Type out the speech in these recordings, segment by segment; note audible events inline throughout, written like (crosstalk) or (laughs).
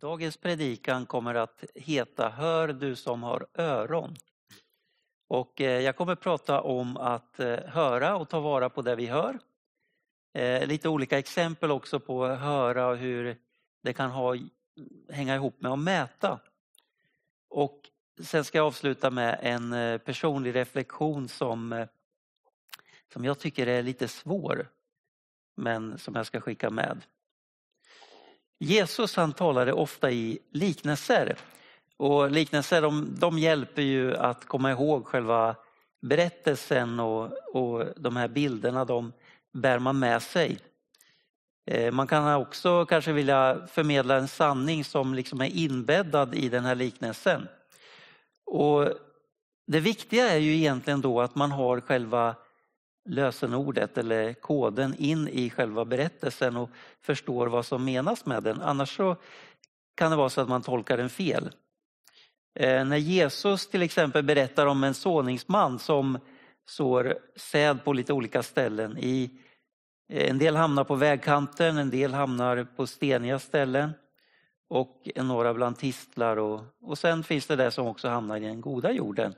Dagens predikan kommer att heta Hör du som har öron. Och eh, jag kommer prata om att eh, höra och ta vara på det vi hör. Eh, lite olika exempel också på att höra och hur det kan ha, hänga ihop med att mäta. Och sen ska jag avsluta med en personlig reflektion som, som jag tycker är lite svår men som jag ska skicka med. Jesus han talade ofta i liknelser. Och liknelser de, de hjälper ju att komma ihåg själva berättelsen och, och de här bilderna de bär man med sig. Eh, man kan också kanske vilja förmedla en sanning som liksom är inbäddad i den här liknelsen. Och det viktiga är ju egentligen då att man har själva lösenordet eller koden in i själva berättelsen och förstår vad som menas med den. Annars så kan det vara så att man tolkar den fel. Eh, när Jesus till exempel berättar om en såningsman som sår säd på lite olika ställen. I, eh, en del hamnar på vägkanten, en del hamnar på steniga ställen och några bland tistlar och, och sen finns det det som också hamnar i den goda jorden.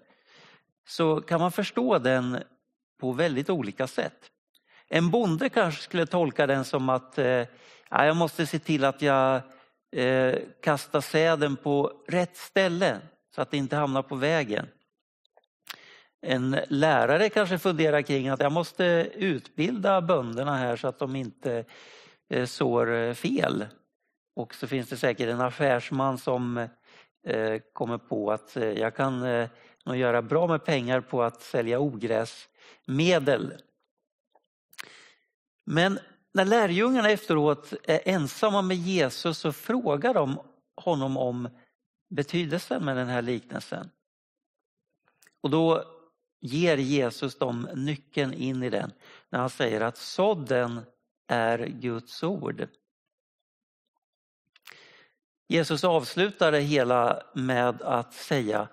Så kan man förstå den på väldigt olika sätt. En bonde kanske skulle tolka den som att eh, jag måste se till att jag eh, kastar säden på rätt ställe så att det inte hamnar på vägen. En lärare kanske funderar kring att jag måste utbilda bönderna här så att de inte eh, sår eh, fel. Och så finns det säkert en affärsman som eh, kommer på att eh, jag kan eh, nog göra bra med pengar på att sälja ogräs medel. Men när lärjungarna efteråt är ensamma med Jesus så frågar de honom om betydelsen med den här liknelsen. Och då ger Jesus dem nyckeln in i den när han säger att sådden är Guds ord. Jesus avslutar det hela med att säga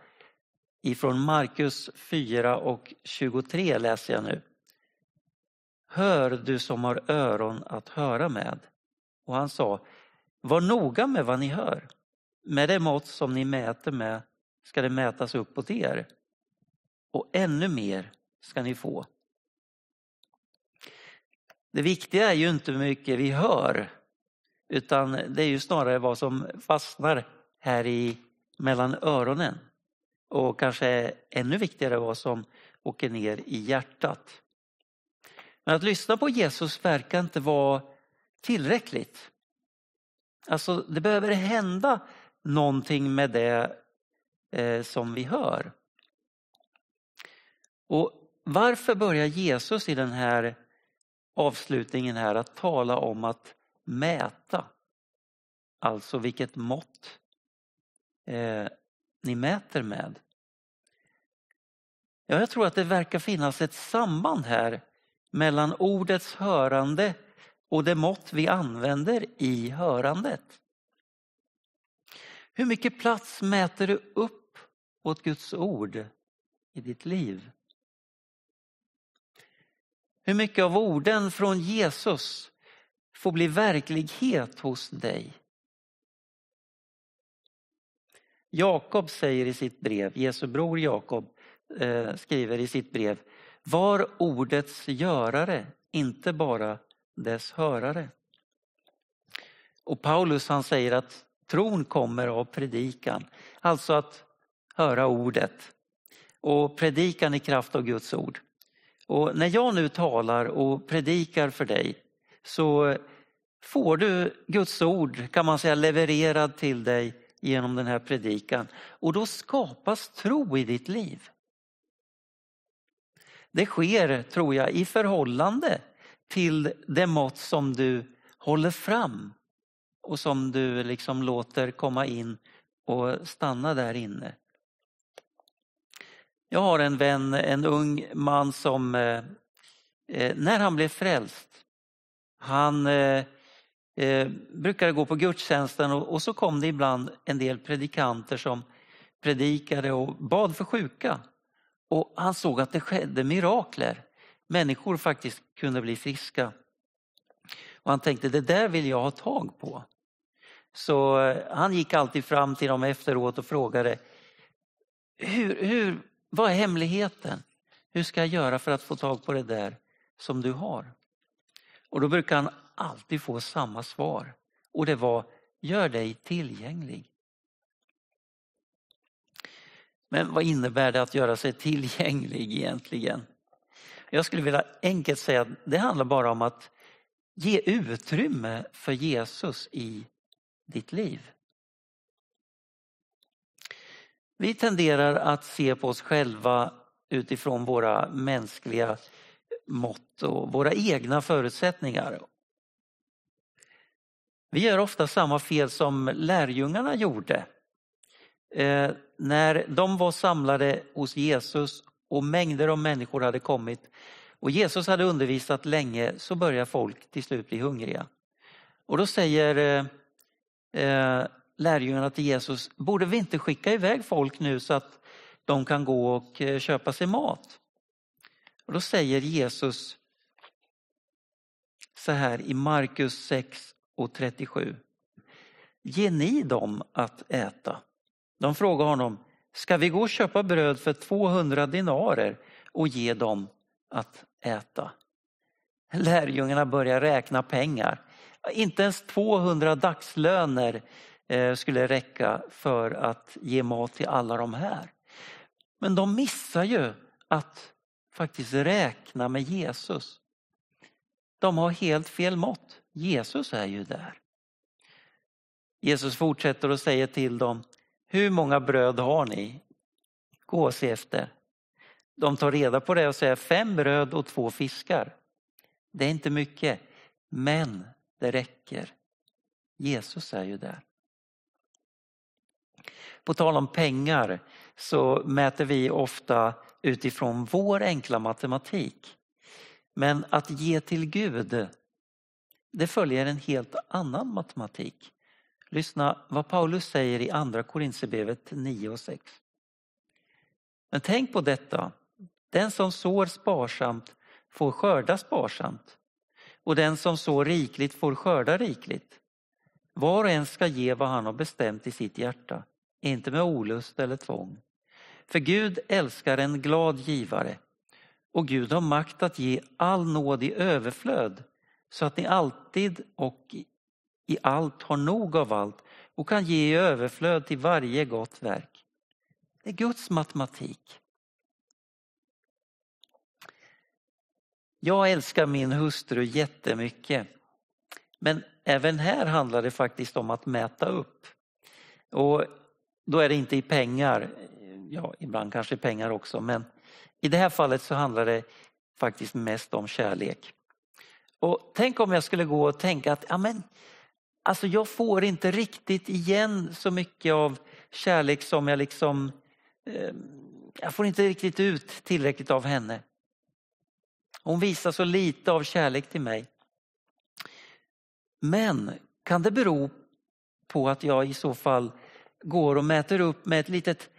Ifrån Markus 4 och 23 läser jag nu. Hör du som har öron att höra med. Och han sa, var noga med vad ni hör. Med det mått som ni mäter med ska det mätas uppåt er. Och ännu mer ska ni få. Det viktiga är ju inte hur mycket vi hör utan det är ju snarare vad som fastnar här i mellan öronen och kanske ännu viktigare vad som åker ner i hjärtat. Men att lyssna på Jesus verkar inte vara tillräckligt. Alltså det behöver hända någonting med det eh, som vi hör. Och varför börjar Jesus i den här avslutningen här att tala om att mäta? Alltså vilket mått eh, ni mäter med. Ja, jag tror att det verkar finnas ett samband här mellan ordets hörande och det mått vi använder i hörandet. Hur mycket plats mäter du upp åt Guds ord i ditt liv? Hur mycket av orden från Jesus får bli verklighet hos dig? Jakob säger i sitt brev, Jesu bror Jakob eh, skriver i sitt brev, var ordets görare, inte bara dess hörare. Och Paulus han säger att tron kommer av predikan, alltså att höra ordet. Och predikan i kraft av Guds ord. Och när jag nu talar och predikar för dig så får du Guds ord kan man säga levererad till dig genom den här predikan. Och då skapas tro i ditt liv. Det sker, tror jag, i förhållande till det mått som du håller fram och som du liksom låter komma in och stanna där inne. Jag har en vän, en ung man som eh, eh när han blev frälst, han eh, eh, brukade gå på gudstjänsten och, och så kom det ibland en del predikanter som predikade och bad för sjuka. Och han såg att det skedde mirakler. Människor faktiskt kunde bli friska. Och han tänkte det där vill jag ha tag på. Så eh, han gick alltid fram till dem efteråt och frågade hur, hur, vad är hemligheten? Hur ska jag göra för att få tag på det där som du har? Och då brukar han alltid få samma svar. Och det var, gör dig tillgänglig. Men vad innebär det att göra sig tillgänglig egentligen? Jag skulle vilja enkelt säga att det handlar bara om att ge utrymme för Jesus i ditt liv. Vi tenderar att se på oss själva utifrån våra mänskliga mått och våra egna förutsättningar. Vi gör ofta samma fel som lärjungarna gjorde. Eh, när de var samlade hos Jesus och mängder av människor hade kommit och Jesus hade undervisat länge så börjar folk till slut bli hungriga. Och då säger eh, eh, lärjungarna till Jesus, borde vi inte skicka iväg folk nu så att de kan gå och eh, köpa sig mat? Och då säger Jesus så här i Markus 6 och 37. Ge ni dem att äta? De frågar honom, ska vi gå och köpa bröd för 200 dinarer och ge dem att äta? Lärjungarna börjar räkna pengar. Inte ens 200 dagslöner eh, skulle räcka för att ge mat till alla de här. Men de missar ju att faktiskt räkna med Jesus. De har helt fel mått. Jesus är ju där. Jesus fortsätter och säger till dem, hur många bröd har ni? Gå och se efter. De tar reda på det och säger fem bröd och två fiskar. Det är inte mycket, men det räcker. Jesus är ju där. På tal om pengar så mäter vi ofta utifrån vår enkla matematik. Men att ge till Gud, det följer en helt annan matematik. Lyssna vad Paulus säger i andra Korinthierbrevet 9 och 6. Men tänk på detta. Den som sår sparsamt får skörda sparsamt och den som sår rikligt får skörda rikligt. Var och en ska ge vad han har bestämt i sitt hjärta, inte med olust eller tvång. För Gud älskar en glad givare och Gud har makt att ge all nåd i överflöd så att ni alltid och i allt har nog av allt och kan ge i överflöd till varje gott verk. Det är Guds matematik. Jag älskar min hustru jättemycket. Men även här handlar det faktiskt om att mäta upp. Och då är det inte i pengar, ja ibland kanske pengar också, men i det här fallet så handlar det faktiskt mest om kärlek. Och tänk om jag skulle gå och tänka att amen, alltså jag får inte riktigt igen så mycket av kärlek som jag liksom, eh, jag får inte riktigt ut tillräckligt av henne. Hon visar så lite av kärlek till mig. Men kan det bero på att jag i så fall går och mäter upp med ett litet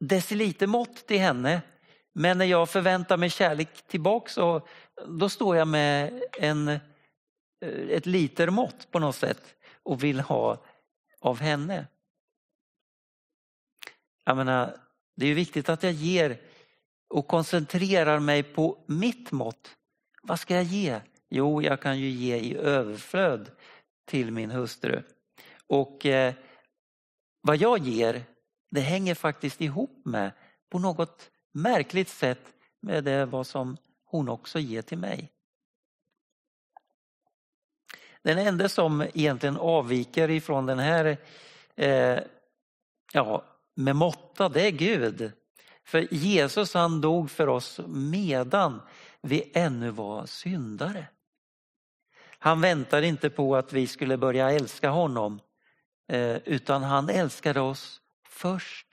decilitermått till henne. Men när jag förväntar mig kärlek tillbaks så då står jag med en, eh, ett litermått på något sätt och vill ha av henne. Jag menar, det är viktigt att jag ger och koncentrerar mig på mitt mått. Vad ska jag ge? Jo, jag kan ju ge i överflöd till min hustru. Och eh, vad jag ger, det hänger faktiskt ihop med, på något märkligt sätt, med det vad som hon också ger till mig. Den enda som egentligen avviker ifrån den här eh, ja, med måtta, det är Gud. För Jesus han dog för oss medan vi ännu var syndare. Han väntade inte på att vi skulle börja älska honom eh, utan han älskade oss först.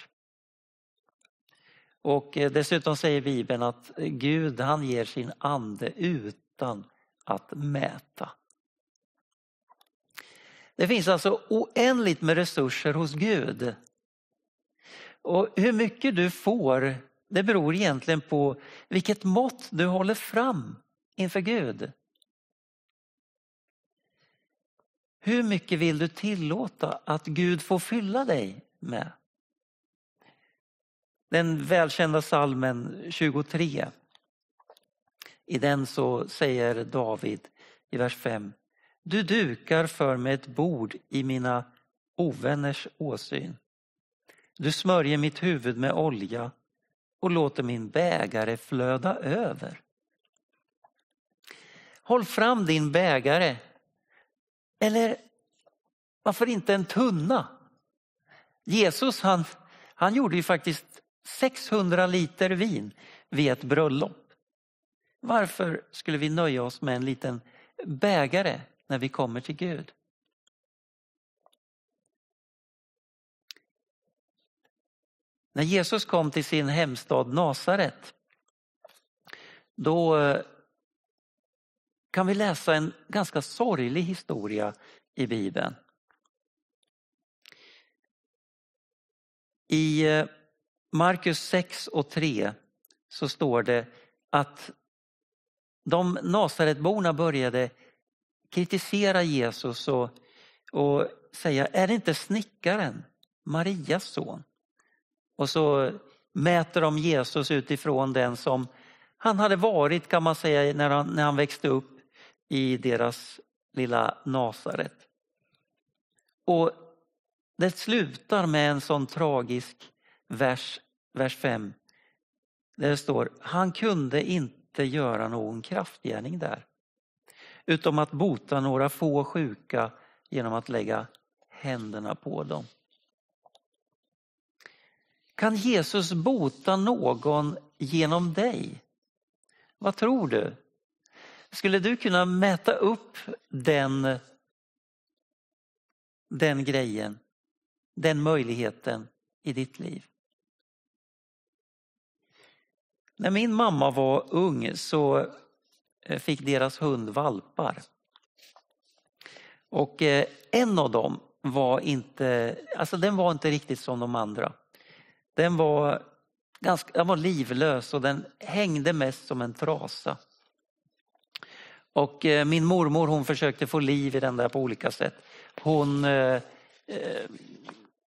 Och eh, dessutom säger Bibeln att Gud han ger sin ande utan att mäta. Det finns alltså oändligt med resurser hos Gud. Och hur mycket du får, det beror egentligen på vilket mått du håller fram inför Gud. Hur mycket vill du tillåta att Gud får fylla dig med? Den välkända salmen 23. I den så säger David i vers 5. Du dukar för mig ett bord i mina ovänners åsyn. Du smörjer mitt huvud med olja och låter min bägare flöda över. Håll fram din bägare. Eller varför inte en tunna? Jesus han, han gjorde ju faktiskt 600 liter vin vid ett bröllop. Varför skulle vi nöja oss med en liten bägare när vi kommer till Gud? När Jesus kom till sin hemstad Nasaret då eh, kan vi läsa en ganska sorglig historia i Bibeln. I eh, Markus 6 och 3 så står det att de Nasaretborna började kritisera Jesus och, och säga, är det inte snickaren, Marias son? Och så mäter de Jesus utifrån den som han hade varit kan man säga när han, när han växte upp i deras lilla Nasaret. Och det slutar med en sån tragisk vers, vers 5. Där det står, han kunde inte göra någon kraftgärning där. Utom att bota några få sjuka genom att lägga händerna på dem. Kan Jesus bota någon genom dig? Vad tror du? Skulle du kunna mäta upp den, den grejen, den möjligheten i ditt liv? När min mamma var ung så eh, fick deras hund valpar. Och eh, en av dem var inte, alltså den var inte riktigt som de andra. Den var, ganska, den var livlös och den hängde mest som en trasa. Och eh, min mormor hon försökte få liv i den där på olika sätt. Hon eh, eh,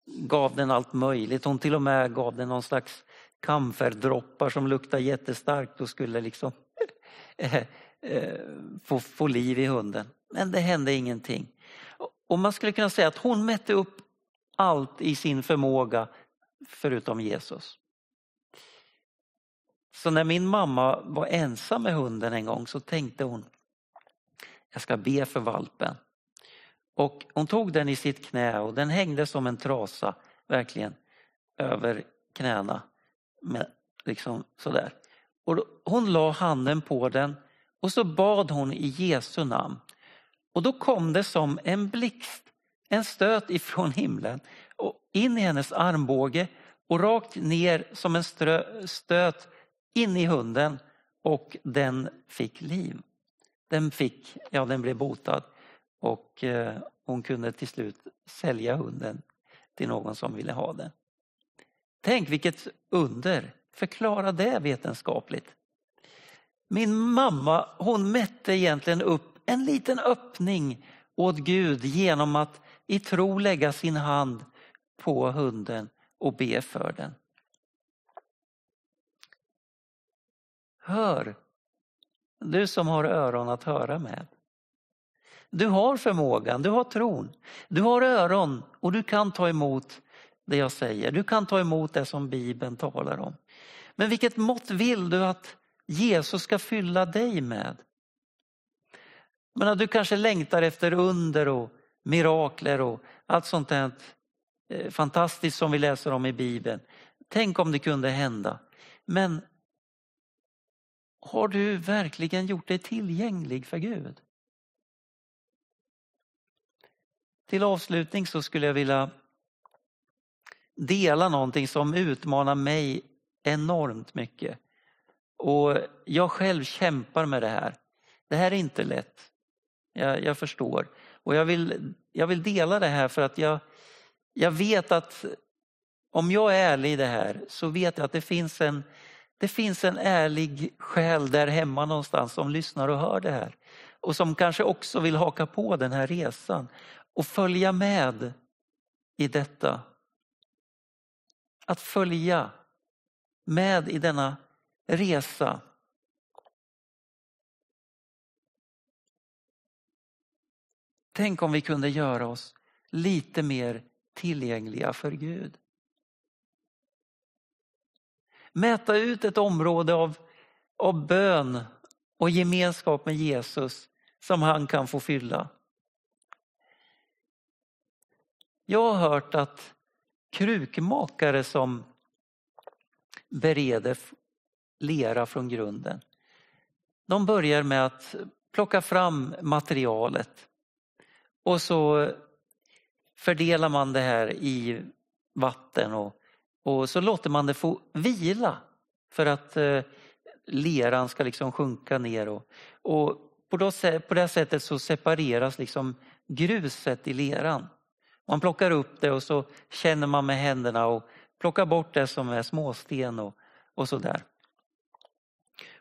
gav den allt möjligt. Hon till och med gav den någon slags kamferdroppar som luktade jättestarkt och skulle liksom (laughs) eh, eh, få, få liv i hunden. Men det hände ingenting. Och man skulle kunna säga att hon mätte upp allt i sin förmåga förutom Jesus. Så när min mamma var ensam med hunden en gång så tänkte hon, jag ska be för valpen. Och hon tog den i sitt knä och den hängde som en trasa, verkligen, över knäna. Med, liksom sådär. Och då, hon la handen på den och så bad hon i Jesu namn. Och då kom det som en blixt, en stöt ifrån himlen och in i hennes armbåge och rakt ner som en strö, stöt in i hunden och den fick liv. Den fick, ja den blev botad och eh, hon kunde till slut sälja hunden till någon som ville ha den. Tänk vilket under! Förklara det vetenskapligt. Min mamma hon mätte egentligen upp en liten öppning åt Gud genom att i tro lägga sin hand på hunden och be för den. Hör, du som har öron att höra med. Du har förmågan, du har tron, du har öron och du kan ta emot det jag säger. Du kan ta emot det som Bibeln talar om. Men vilket mått vill du att Jesus ska fylla dig med? Men du kanske längtar efter under och mirakler och allt sånt där eh, fantastiskt som vi läser om i Bibeln. Tänk om det kunde hända. Men har du verkligen gjort dig tillgänglig för Gud? Till avslutning så skulle jag vilja dela någonting som utmanar mig enormt mycket. Och jag själv kämpar med det här. Det här är inte lätt. Jag, jag förstår. Och jag vill, jag vill dela det här för att jag, jag vet att om jag är ärlig i det här så vet jag att det finns en, det finns en ärlig själ där hemma någonstans som lyssnar och hör det här. Och som kanske också vill haka på den här resan. och följa med i detta. Att följa med i denna resa. Tänk om vi kunde göra oss lite mer tillgängliga för Gud. Mäta ut ett område av, av bön och gemenskap med Jesus som han kan få fylla. Jag har hört att krukmakare som bereder lera från grunden, de börjar med att plocka fram materialet och så fördelar man det här i vatten och, och så låter man det få vila för att eh, leran ska liksom sjunka ner. Och, och på, då, på det sättet så separeras liksom gruset i leran. Man plockar upp det och så känner man med händerna och plockar bort det som är småsten och, och sådär.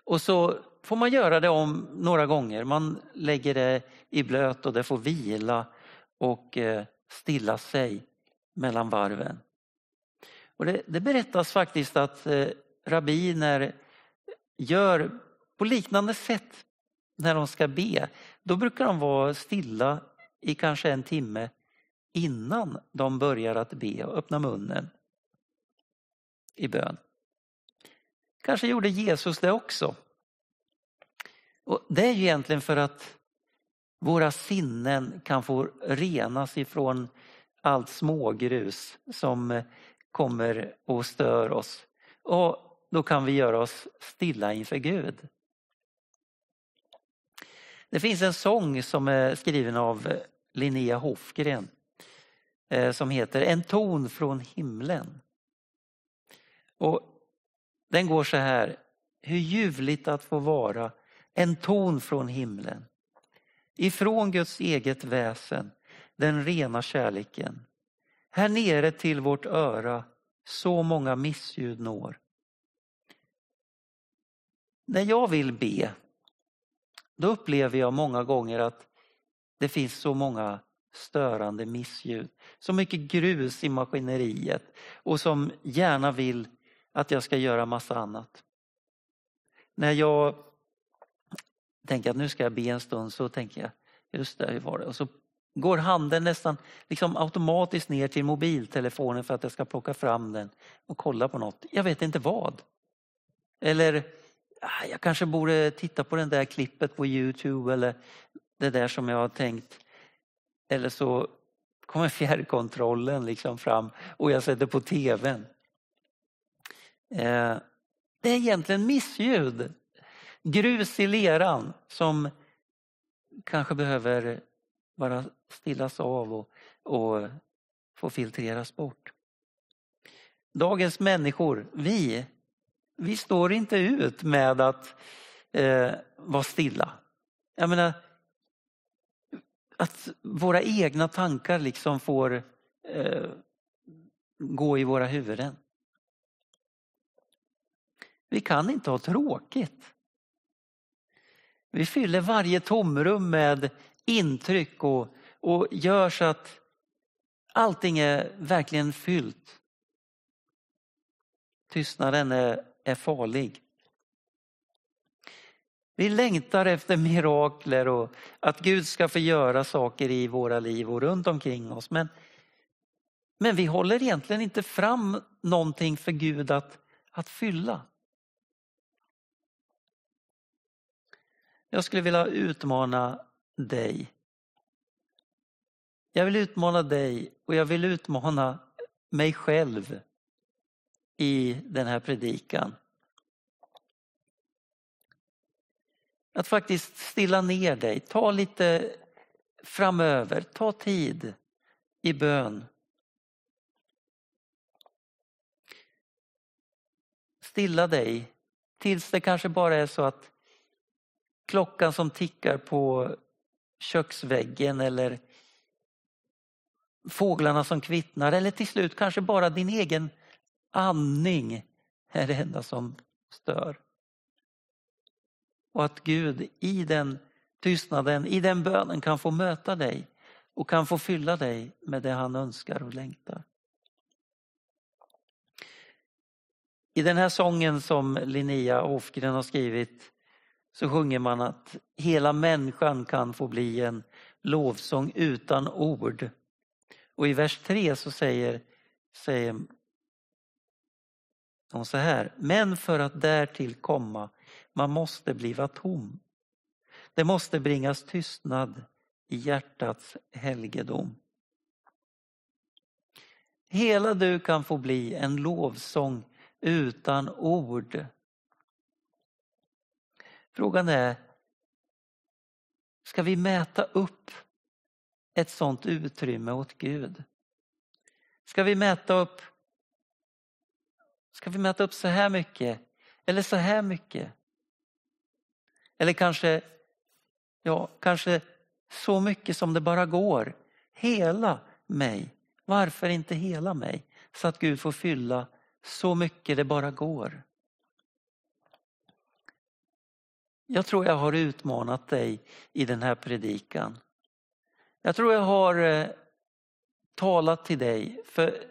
Och så får man göra det om några gånger. Man lägger det i blöt och det får vila och eh, stilla sig mellan varven. Och det, det berättas faktiskt att eh, rabbiner gör på liknande sätt när de ska be. Då brukar de vara stilla i kanske en timme innan de börjar att be och öppna munnen i bön. Kanske gjorde Jesus det också. Och Det är ju egentligen för att våra sinnen kan få renas ifrån allt smågrus som kommer och stör oss. Och då kan vi göra oss stilla inför Gud. Det finns en sång som är skriven av Linnea Hofgren Eh, som heter En ton från himlen. Och Den går så här. Hur ljuvligt att få vara en ton från himlen. Ifrån Guds eget väsen, den rena kärleken. Här nere till vårt öra så många missljud når. När jag vill be, då upplever jag många gånger att det finns så många störande missljud. Så mycket grus i maskineriet och som gärna vill att jag ska göra massa annat. När jag tänker att nu ska jag be en stund så tänker jag, just det, hur var det? Och så går handen nästan liksom automatiskt ner till mobiltelefonen för att jag ska plocka fram den och kolla på något. Jag vet inte vad. Eller ah, jag kanske borde titta på det där klippet på Youtube eller det där som jag har tänkt. Eller så kommer fjärrkontrollen liksom fram och jag sätter på tvn. Eh, det är egentligen missljud. Grus i leran som kanske behöver bara stillas av och, och få filtreras bort. Dagens människor, vi, vi står inte ut med att eh, vara stilla. Jag menar, att våra egna tankar liksom får eh, gå i våra huvuden. Vi kan inte ha tråkigt. Vi fyller varje tomrum med intryck och, och gör så att allting är verkligen fyllt. Tystnaden är, är farlig. Vi längtar efter mirakler och att Gud ska få göra saker i våra liv och runt omkring oss. Men, men vi håller egentligen inte fram någonting för Gud att, att fylla. Jag skulle vilja utmana dig. Jag vill utmana dig och jag vill utmana mig själv i den här predikan. Att faktiskt stilla ner dig, ta lite framöver, ta tid i bön. Stilla dig tills det kanske bara är så att klockan som tickar på köksväggen eller fåglarna som kvittnar eller till slut kanske bara din egen andning är det enda som stör. Och att Gud i den tystnaden, i den bönen kan få möta dig och kan få fylla dig med det han önskar och längtar. I den här sången som Linnea Hofgren har skrivit så sjunger man att hela människan kan få bli en lovsång utan ord. Och i vers 3 så säger, säger hon så här, men för att därtill komma, man måste bliva tom. Det måste bringas tystnad i hjärtats helgedom. Hela du kan få bli en lovsång utan ord. Frågan är, ska vi mäta upp ett sånt utrymme åt Gud? Ska vi mäta upp Ska vi mäta upp så här mycket eller så här mycket? Eller kanske, ja, kanske så mycket som det bara går. Hela mig. Varför inte hela mig? Så att Gud får fylla så mycket det bara går. Jag tror jag har utmanat dig i den här predikan. Jag tror jag har eh, talat till dig. För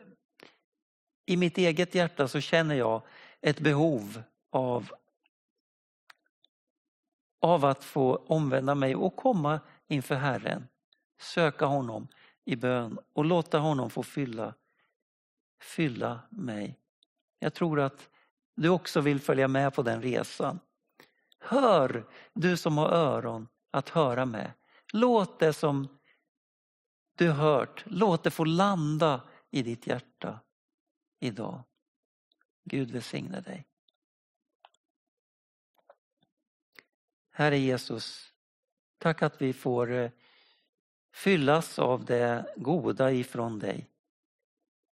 i mitt eget hjärta så känner jag ett behov av, av att få omvända mig och komma inför Herren. Söka honom i bön och låta honom få fylla, fylla mig. Jag tror att du också vill följa med på den resan. Hör, du som har öron att höra med. Låt det som du hört, låt det få landa i ditt hjärta idag. Gud välsigne dig. Herre Jesus, tack att vi får eh, fyllas av det goda ifrån dig.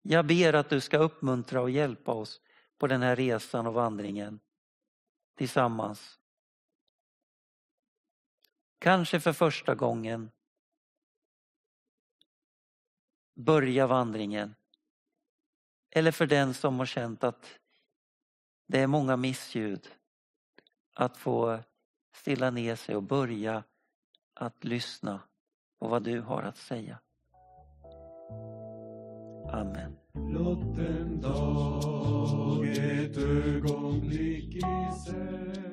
Jag ber att du ska uppmuntra och hjälpa oss på den här resan och vandringen tillsammans. Kanske för första gången börja vandringen eller för den som har känt att det är många missljud. Att få stilla ner sig och börja att lyssna på vad du har att säga. Amen. Låt en dag ett ögonblick i sig